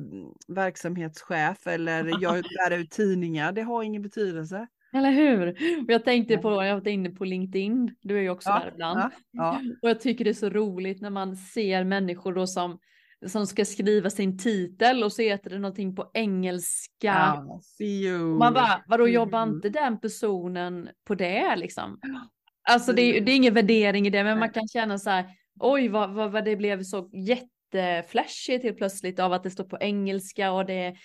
verksamhetschef eller jag bär ut tidningar, det har ingen betydelse. Eller hur? Och jag tänkte på, jag varit inne på LinkedIn, du är ju också där ibland. ja, ja. Och jag tycker det är så roligt när man ser människor då som, som ska skriva sin titel och så heter det någonting på engelska. You. Man bara, vadå jobbar Mm. inte den personen på det liksom? Alltså det, är- det är ingen värdering i det, men man kan känna så här, oj vad, vad, vad det blev så jätteflashigt helt plötsligt av att det står på engelska och det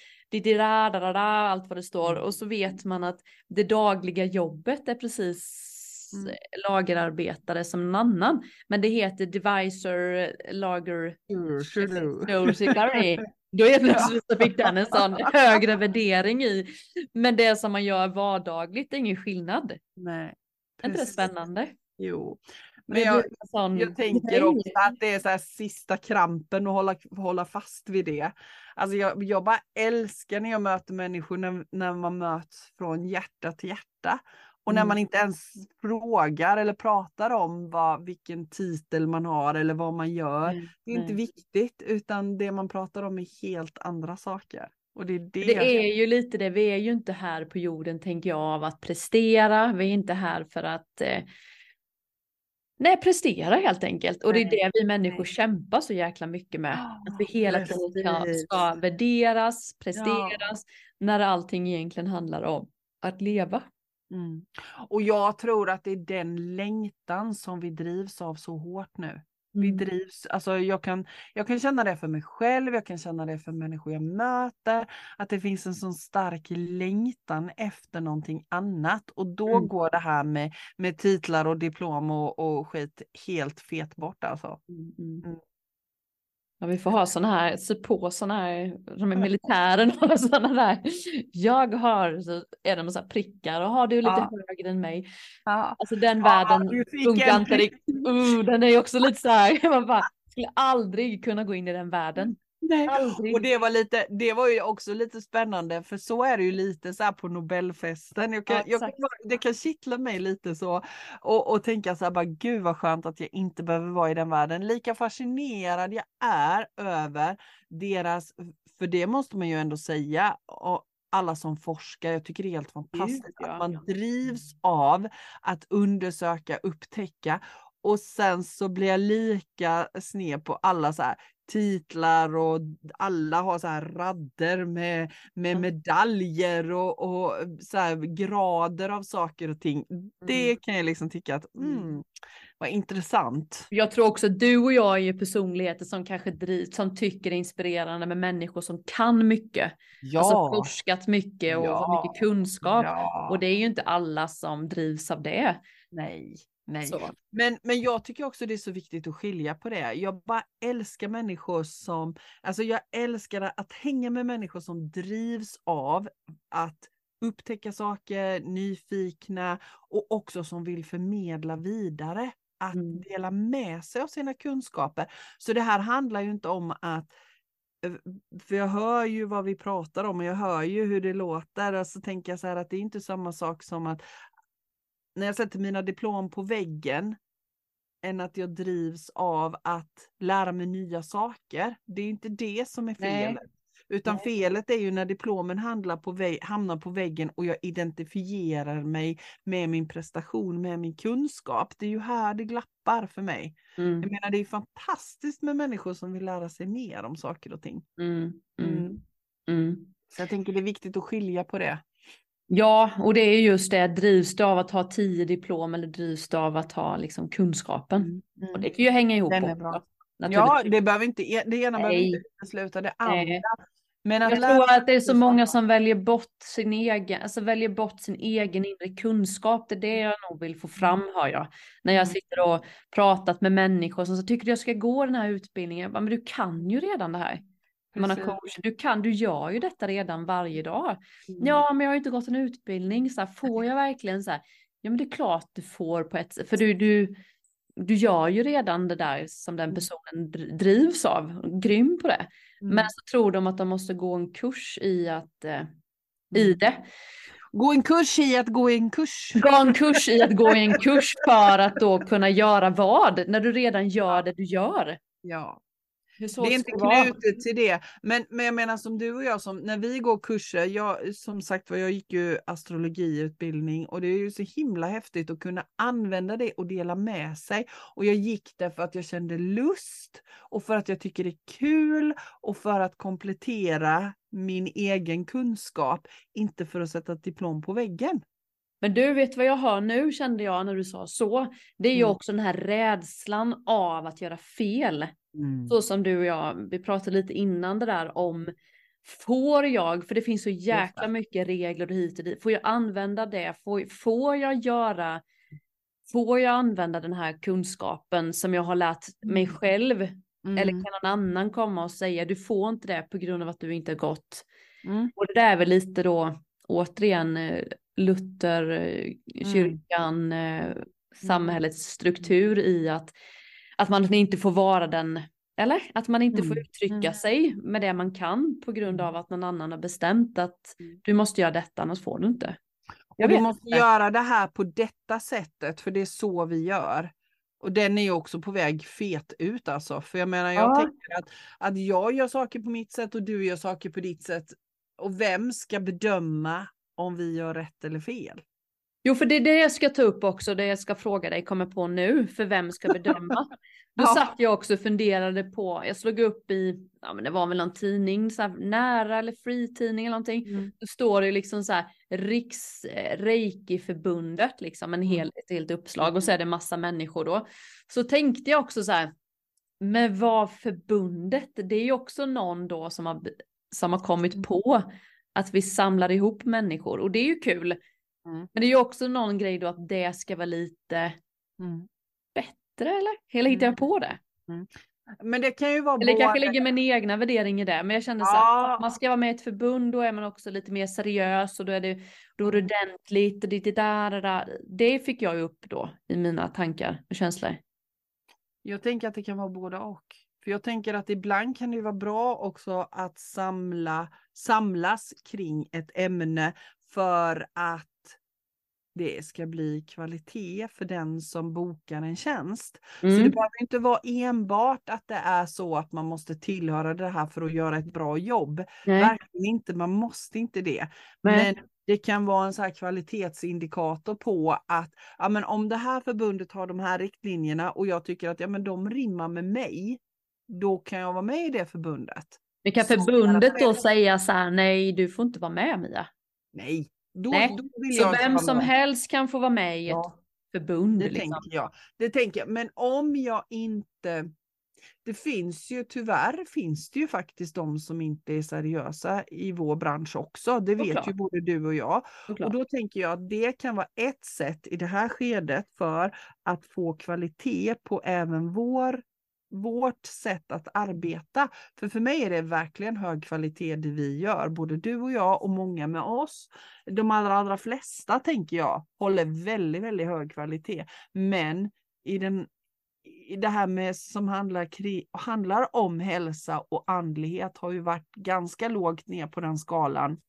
allt vad det står och så vet man att det dagliga jobbet är precis Mm. lagerarbetare som en annan. Men det heter Divisor Lager. Då är plötsligt så fick den en sån högre värdering i. Men det som man gör vardagligt är ingen skillnad. Nej. Är inte det spännande? Jo. Men jag, Jag tänker också att det är så här sista krampen och hålla, hålla fast vid det. Alltså jag, jag bara älskar när jag möter människor när, när man möts från hjärta till hjärta. Och när Mm. man inte ens frågar eller pratar om vad, vilken titel man har eller vad man gör. Nej, Det är inte nej. viktigt utan det man pratar om är helt andra saker. Och det är det. Det är ju lite det, vi är ju inte här på jorden tänker jag av att prestera, vi är inte här för att eh, Nej, prestera helt enkelt. Och det är det vi människor kämpar så jäkla mycket med. Att vi hela tiden ska, värderas, presteras, när allting egentligen handlar om att leva. Mm. Och jag tror att det är den längtan som vi drivs av så hårt nu. Vi Mm. drivs, alltså jag kan, jag kan känna det för mig själv, jag kan känna det för människor jag möter, att det finns en sån stark längtan efter någonting annat och då Mm. går det här med, med titlar och diplom och, och skit helt fet bort alltså. Mm, mm. Ja, vi får ha sådana här, se på sådana här, de är militären och sådana där. Jag har, så är de så här prickar och har du lite Ja. högre än mig. Ja. Alltså den världen funkar inte riktigt. Uh, den är ju också lite så här, man bara, skulle aldrig kunna gå in i den världen. Nej. Aldrig. Och det var lite, det var ju också lite spännande för så är det ju lite så här på Nobelfesten. Jag kan, Ja, jag kan, det kan kittla mig lite så och, och tänka så här bara gud vad skönt att jag inte behöver vara i den världen. Lika fascinerad jag är över deras, för det måste man ju ändå säga, och alla som forskar, jag tycker det är helt fantastiskt ja. att man drivs av att undersöka, upptäcka och sen så blir jag lika sned på alla så här titlar och alla har så här radder med, med Mm. medaljer och, och så här grader av saker och ting. Det kan jag liksom tycka att, Mm. mm, vad intressant. Jag tror också att du och jag är ju personligheter som kanske drivs, som tycker är inspirerande med människor som kan mycket. Ja, Alltså forskat mycket och har Ja. mycket kunskap. ja. Och det är ju inte alla som drivs av det. nej, nej. Så. Men, men jag tycker också det är så viktigt att skilja på det. Jag bara älskar människor som, alltså jag älskar att hänga med människor som drivs av att upptäcka saker, nyfikna och också som vill förmedla vidare. Att Mm. dela med sig av sina kunskaper. Så det här handlar ju inte om att eh, för jag hör ju vad vi pratar om och jag hör ju hur det låter och så tänker jag så här att det är inte samma sak som att när jag sätter mina diplom på väggen än att jag drivs av att lära mig nya saker. Det är inte det som är Nej. felet. Utan Nej. felet är ju när diplomen handlar på vä- hamnar på väggen och jag identifierar mig med min prestation, med min kunskap. Det är ju här det glappar för mig. Mm, Jag menar det är fantastiskt med människor som vill lära sig mer om saker och ting. mm, mm, Mm. mm. Så jag tänker det är viktigt att skilja på det. Ja, och det är just det, drivs du av att ha tio diplom eller drivs du av att ha liksom kunskapen? Och det kan ju hänga ihop Den är bra. Ja, det, behöver inte, e, det ena behöver Nej. inte utesluta det andra. Nej. Men att Jag tror att det är så många som väljer bort sin egen, alltså väljer bort sin egen inre kunskap. Det är det jag nog vill få fram, hör jag. När jag Mm. sitter och pratat med människor som så tycker jag ska gå den här utbildningen. Jag bara, Men du kan ju redan det här. Man har coach, du kan, du gör ju detta redan varje dag. Mm. Ja, men jag har inte gått en utbildning. Så här, får jag verkligen så här? Ja, men det är klart du får på ett sätt. För du, du, du gör ju redan det där som den Mm. personen dr- drivs av. Grym på det. Mm. Men så tror de att de måste gå en kurs i att eh, i Mm. det. Gå en kurs i att gå en kurs. Gå en kurs i att gå i en kurs för att då kunna göra vad? När du redan gör det du gör. Ja. Det är inte knutet till det. Men, men jag menar som du och jag, som, när vi går kurser, jag, som sagt var, jag gick ju astrologiutbildning och det är ju så himla häftigt att kunna använda det och dela med sig. Och jag gick där för att jag kände lust och för att jag tycker det är kul och för att komplettera min egen kunskap, inte för att sätta ett diplom på väggen. Men du vet vad jag hör nu kände jag när du sa så. Det är ju Mm. också den här rädslan av att göra fel. Så som du och jag, vi pratade lite innan det där om Får jag, för det finns så jäkla mycket regler och hit och dit, får jag använda det? Får, får jag göra, får jag använda den här kunskapen som jag har lärt mig Mm. själv? Mm. Eller kan någon annan komma och säga du får inte det på grund av att du inte har gått? Mm. Och det där är väl lite då återigen eh, Luther, eh, Mm. kyrkan, eh, samhällets struktur i att, att man inte får vara den, eller att man inte får Mm. uttrycka Mm. sig med det man kan på grund av att någon annan har bestämt att Mm. du måste göra detta annars får du inte. Jag du vet måste inte. göra det här på detta sättet, för det är så vi gör. Och den är ju också på väg fet ut alltså. För jag menar, jag Ja. tänker att, att jag gör saker på mitt sätt och du gör saker på ditt sätt. Och vem ska bedöma om vi gör rätt eller fel? Jo, för det är det jag ska ta upp också, det jag ska fråga dig kommer på nu, för vem ska bedöma? Då Ja. satt jag också och funderade på, jag slog upp i, ja men det var väl någon tidning, så här, nära eller fritidning eller någonting. Mm. Då står det liksom så här Riks eh, Reiki-förbundet, liksom en hel, ett helt uppslag och så är det massa människor då. Så tänkte jag också så här, men vad förbundet, det är ju också någon då som har, som har kommit på att vi samlar ihop människor och det är ju kul. Mm. Men det är ju också någon grej då att det ska vara lite Mm. bättre eller? Eller hittar jag på det? Men det kan ju vara Eller det kanske både- ligger min egna värdering i det, men jag kände så Ja. här, man ska vara med i ett förbund, då är man också lite mer seriös och då är det, då är det ordentligt och det, det där, det där. Det fick jag ju upp då i mina tankar och känslor. Jag tänker att det kan vara både och. För jag tänker att ibland kan det vara bra också att samla, samlas kring ett ämne för att det ska bli kvalitet för den som bokar en tjänst. Så det Mm. behöver inte vara enbart att det är så att man måste tillhöra det här för att göra ett bra jobb. Nej. Verkligen inte, man måste inte det. Nej. Men det kan vara en så kvalitetsindikator på att ja, men om det här förbundet har de här riktlinjerna och jag tycker att ja, men de rimmar med mig, då kan jag vara med i det förbundet. Men kan förbundet då säga så här, nej du får inte vara med Mia. Nej, då, Nej, då vill Så vem som med. helst kan få vara med i ett Ja, förbund. det liksom. tänker jag. Det tänker jag. Men om jag inte det finns ju tyvärr finns det ju faktiskt de som inte är seriösa i vår bransch också. Det vet Såklart. ju både du och jag. Såklart. Och då tänker jag att det kan vara ett sätt i det här skedet för att få kvalitet på även vår, vårt sätt att arbeta. För för mig är det verkligen hög kvalitet det vi gör, både du och jag och många med oss. De allra, allra flesta tänker jag håller väldigt, väldigt hög kvalitet. Men i den i det här med som handlar, kri- handlar om hälsa och andlighet har ju varit ganska lågt ner på den skalan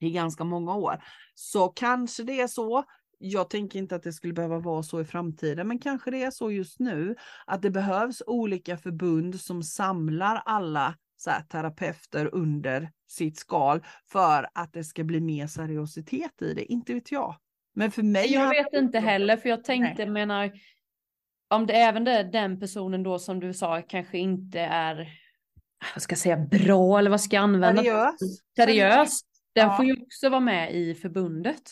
i ganska många år. Så kanske det är så. Jag tänker inte att det skulle behöva vara så i framtiden, men kanske det är så just nu att det behövs olika förbund som samlar alla så här, terapeuter under sitt skal för att det ska bli mer seriositet i det. Inte vet jag. Men för mig. Jag vet det inte heller, för jag tänkte, menar, om det även det, den personen då som du sa kanske inte är, vad ska jag säga, bra eller vad ska jag använda? Seriös. Seriös. Den Ja. får ju också vara med i förbundet.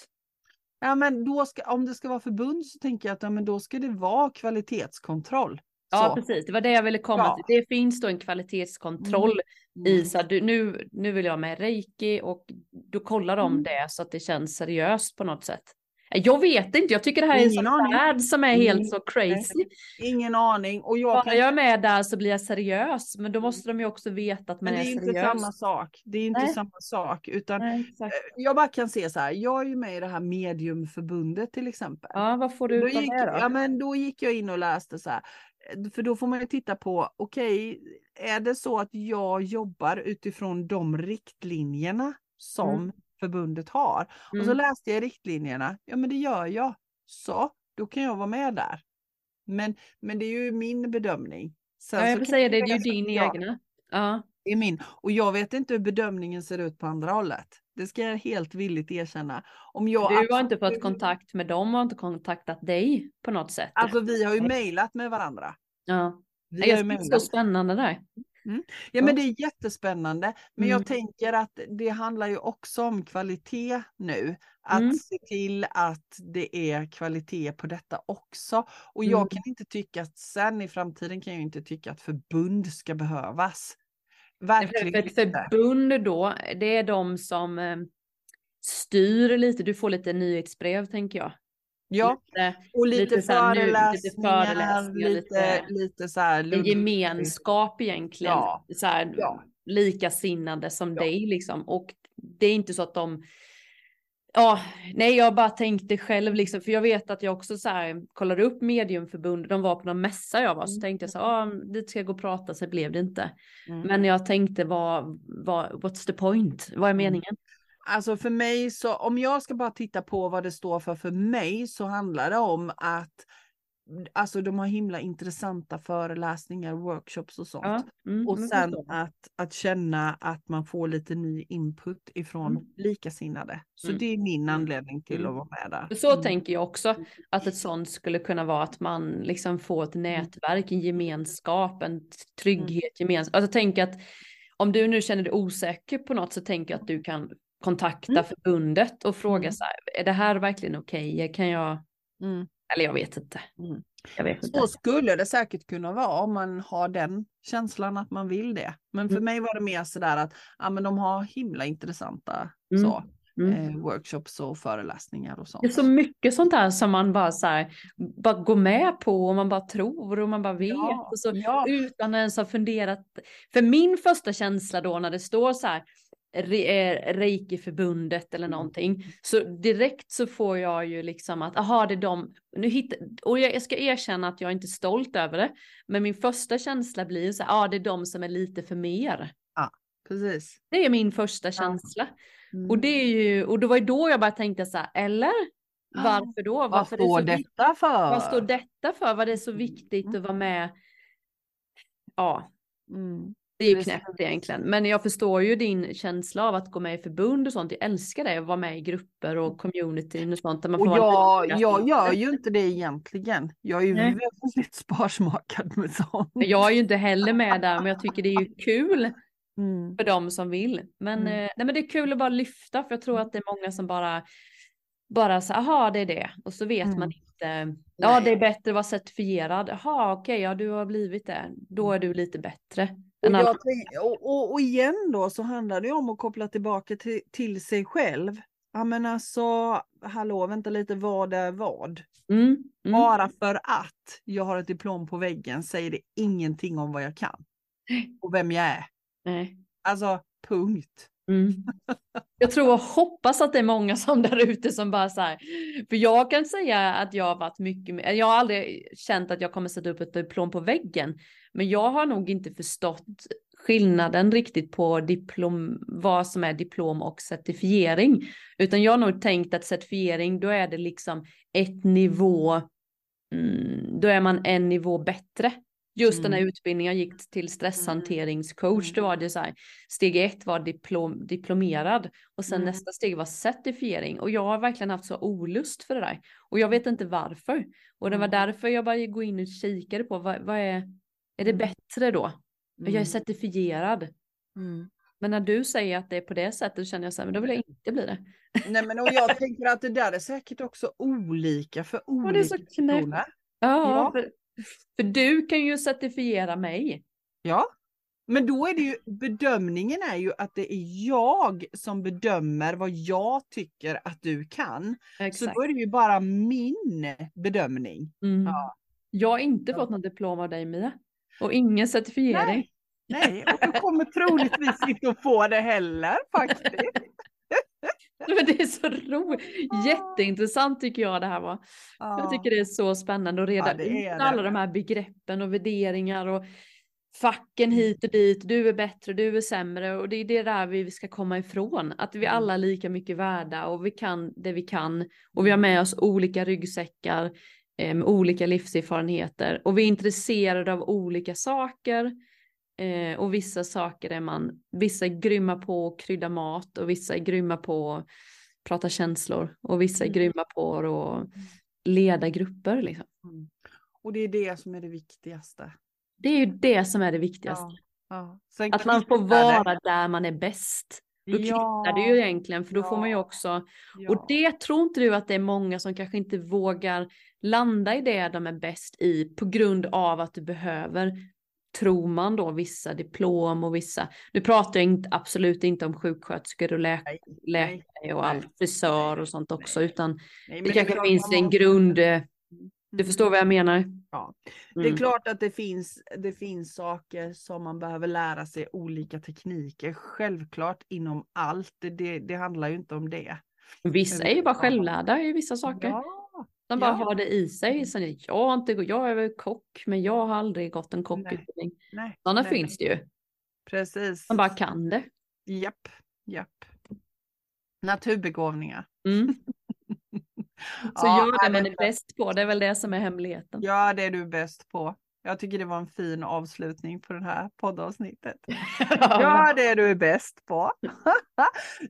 Ja, men då ska, om det ska vara förbund så tänker jag att ja, men då ska det vara kvalitetskontroll. Ja, Så. precis. Det var det jag ville komma Ja. till. Det finns då en kvalitetskontroll i Mm. så att du, nu, nu vill jag med reiki och då kollar de Mm. det så att det känns seriöst på något sätt. Jag vet inte, jag tycker det här är en Ingen sån värld som är Mm. helt så crazy. Ingen aning. Och jag Bara kan... jag är med där så blir jag seriös, men då måste de ju också veta att man Men det är, är inte seriös. samma sak. Det är inte Nej. samma sak. Utan Nej, exakt. jag bara kan se så här. Jag är ju med i det här mediumförbundet till exempel. Ja, vad får du Då ut av gick, det då? ja, men då gick jag in och läste så här. För då får man ju titta på, okej, är det så att jag jobbar utifrån de riktlinjerna som Mm. Förbundet har? Och så Mm. läste jag riktlinjerna, ja men det gör jag. Så, då kan jag vara med där. Men, men det är ju min bedömning. Sen Ja, jag vill säga det, det är ju din egna. Ja. det är min. Och jag vet inte hur bedömningen ser ut på andra hållet. Det ska jag helt villigt erkänna. Om jag Du har inte fått absolut- kontakt med dem och inte kontaktat dig på något sätt. Alltså vi har ju mejlat med varandra. ja. Vi det är så spännande där. Ja men det är jättespännande. Men Mm. jag tänker att det handlar ju också om kvalitet nu. Att Mm. se till att det är kvalitet på detta också. Och jag Mm. kan inte tycka att sen i framtiden kan jag inte tycka att förbund ska behövas. För Verkligen ett förbund då, det är de som eh, styr lite, du får lite nyhetsbrev tänker jag. Ja, Lite, och lite, lite så här nu- lite föreläsningar, lite, lite- lite, så här en gemenskap egentligen. Ja. Så här, Ja. Likasinnade som Ja. dig liksom. Och det är inte så att de Ja, nej jag bara tänkte själv liksom, för jag vet att jag också så här kollade upp mediumförbund, de var på någon mässa jag var, så Mm. tänkte jag så ja dit ska jag gå och prata, så blev det inte. Mm. Men jag tänkte vad, vad, what's the point? Vad är Mm. meningen? Alltså för mig så, om jag ska bara titta på vad det står för för mig så handlar det om att Alltså de har himla intressanta föreläsningar, workshops och sånt. Ja, mm, Och sen att, att känna att man får lite ny input ifrån Mm. likasinnade. Så Mm. det är min Mm. anledning till Mm. att vara med där. Så Mm. tänker jag också att ett sånt skulle kunna vara att man liksom får ett nätverk, en gemenskap, en trygghet, gemenskap. Alltså tänk att om du nu känner dig osäker på något så tänker jag att du kan kontakta Mm. förbundet och fråga Mm. så här, är det här verkligen okej? Kan jag, Mm. eller jag vet inte. Mm. Jag vet inte. Så skulle det säkert kunna vara om man har den känslan att man vill det. Men för Mm. mig var det mer sådär att ja, men de har himla intressanta så. Mm. eh, workshops och föreläsningar och sånt. Det är så mycket sånt här som man bara så här, bara går med på och man bara tror och man bara vet. Ja, och så, ja. Utan att ens ha funderat. För min första känsla då när det står så här Re- eh, Reiki-förbundet eller någonting. Så direkt så får jag ju liksom att, aha det är de, nu hittar, och jag, jag ska erkänna att jag är inte stolt över det. Men min första känsla blir så ja det är de som är lite för mer. Precis. Det är min första känsla. Mm. Och det är ju, och det var ju då jag bara tänkte så här, eller? Varför då? Vad Varför är det står viktigt? detta för? Vad står detta för? Vad det är så viktigt att vara med? Ja, Mm. Det är ju knäppt egentligen. Men jag förstår ju din känsla av att gå med i förbund och sånt. Jag älskar det, att vara med i grupper och communityn och sånt. Där man Och får vara jag, jag gör ju inte det egentligen. Jag är ju Nej. väldigt sparsmakad med sånt. Jag är ju inte heller med där, men jag tycker det är ju kul Mm. för dem som vill. Men, Mm. eh, nej, men det är kul att bara lyfta, för jag tror att det är många som bara, bara så aha det är det. Och så vet Mm. man inte, ja Nej. det är bättre att vara certifierad. Jaha okej, ja du har blivit det. Då är du lite bättre. Och, jag och, och, igen då så handlar det om att koppla tillbaka till, till sig själv. Ja men alltså, hallå vänta lite, vad är vad? Mm, mm. Bara för att jag har ett diplom på väggen säger det ingenting om vad jag kan. Och vem jag är. Nej. Alltså, punkt. Mm. Jag tror och hoppas att det är många som där ute som bara så här. För jag kan säga att jag har varit mycket. Jag har aldrig känt att jag kommer sätta upp ett diplom på väggen. Men jag har nog inte förstått skillnaden riktigt på diplom, vad som är diplom och certifiering. Utan jag har nog tänkt att certifiering, då är det liksom ett nivå. Mm, då är man en nivå bättre. Just den här Mm. utbildningen jag gick till stresshanteringscoach, då var det så här. Steg ett var diplom, diplomerad och sen Mm. nästa steg var certifiering och jag har verkligen haft så olust för det där och jag vet inte varför. Och det var Mm. därför jag bara gå in och kikade på vad, vad är, är det Mm. bättre då? Jag är Mm. certifierad. Mm. Men när du säger att det är på det sättet känner jag så här, men då vill jag inte bli det. Nej men och jag tänker att det där är säkert också olika för Och det är olika så personer. Ja, Ja. För, för du kan ju certifiera mig. Ja. Men då är det ju, bedömningen är ju att det är jag som bedömer vad jag tycker att du kan. Så Exakt. då är det ju bara min bedömning. Mm. Ja. Jag har inte Ja. fått något diplom av dig Mia. Och ingen certifiering. Nej. Nej, och du kommer troligtvis inte att få det heller faktiskt. Men det är så roligt. Jätteintressant tycker jag det här var. Jag tycker det är så spännande att reda Ja, ut alla de här begreppen och värderingar och facken hit och dit. Du är bättre, du är sämre och det är det där vi ska komma ifrån. Att vi Mm. alla är lika mycket värda och vi kan det vi kan och vi har med oss olika ryggsäckar eh, med olika livserfarenheter och vi är intresserade av olika saker. Eh, och vissa saker är man, vissa är grymma på att krydda mat och vissa är grymma på att prata känslor och vissa är Mm. grymma på att leda grupper. Liksom. Mm. Och det är det som är det viktigaste. Det är ju det som är det viktigaste. Ja. Ja. Att man får vara där man är bäst. Då Ja. kvittar det ju egentligen för då får man ju Ja. också Ja. Och det tror inte du att det är många som kanske inte vågar landa i det de är bäst i på grund av att du behöver, tror man då, vissa diplom och vissa, nu pratar jag inte, absolut inte om sjuksköterskor och lä Nej, läkare och frisör och sånt också, utan Nej, det kanske klart finns en måste- grund, eh, du Mm. förstår vad jag menar? Ja. Det Mm. är klart att det finns, det finns saker som man behöver lära sig, olika tekniker. Självklart inom allt, det, det, handlar ju inte om det. Vissa är ju bara självlärda i vissa saker. Ja, De bara ja. har det i sig. Sen är jag inte, jag är väl kock, men jag har aldrig gått en kockutbildning. Sådana nej, finns det ju. Precis. Man bara kan det. Japp, japp. Naturbegåvningar. Mm. Så Ja, gör det man är bäst på, det är väl det som är hemligheten. Ja, det är du bäst på. Jag tycker det var en fin avslutning på det här poddavsnittet. Ja. Det du är bäst på.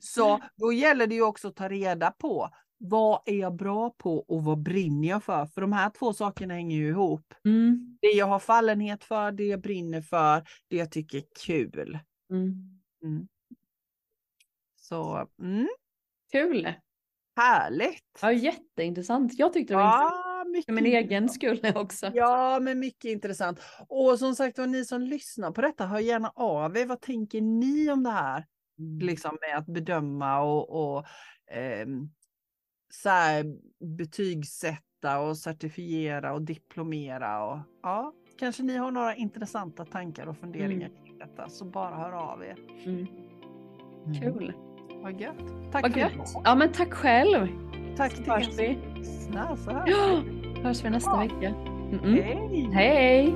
Så då gäller det ju också att ta reda på vad är jag bra på och vad brinner jag för? För de här två sakerna hänger ju ihop. Mm. Det jag har fallenhet för, det jag brinner för, det jag tycker är kul. Mm. Mm. Så mm, Kul. Härligt. Ja, jätteintressant. Jag tyckte det var. Ja, mycket För min egen skull också. Ja, men mycket intressant. Och som sagt var, ni som lyssnar på detta, hör gärna av er. Vad tänker ni om det här? Mm. Liksom med att bedöma och, och eh, så här, betygsätta och certifiera och diplomera. Och, ja, kanske ni har några intressanta tankar och funderingar Mm. kring detta så bara hör av er. Mm. Kul. Vad gött. Tack Vad gött. Ja men tack själv. Tack Så hörs vi. lyssnar. Så hörs Ja, hörs vi nästa Ja. vecka. Mm -mm. Hej! Hej!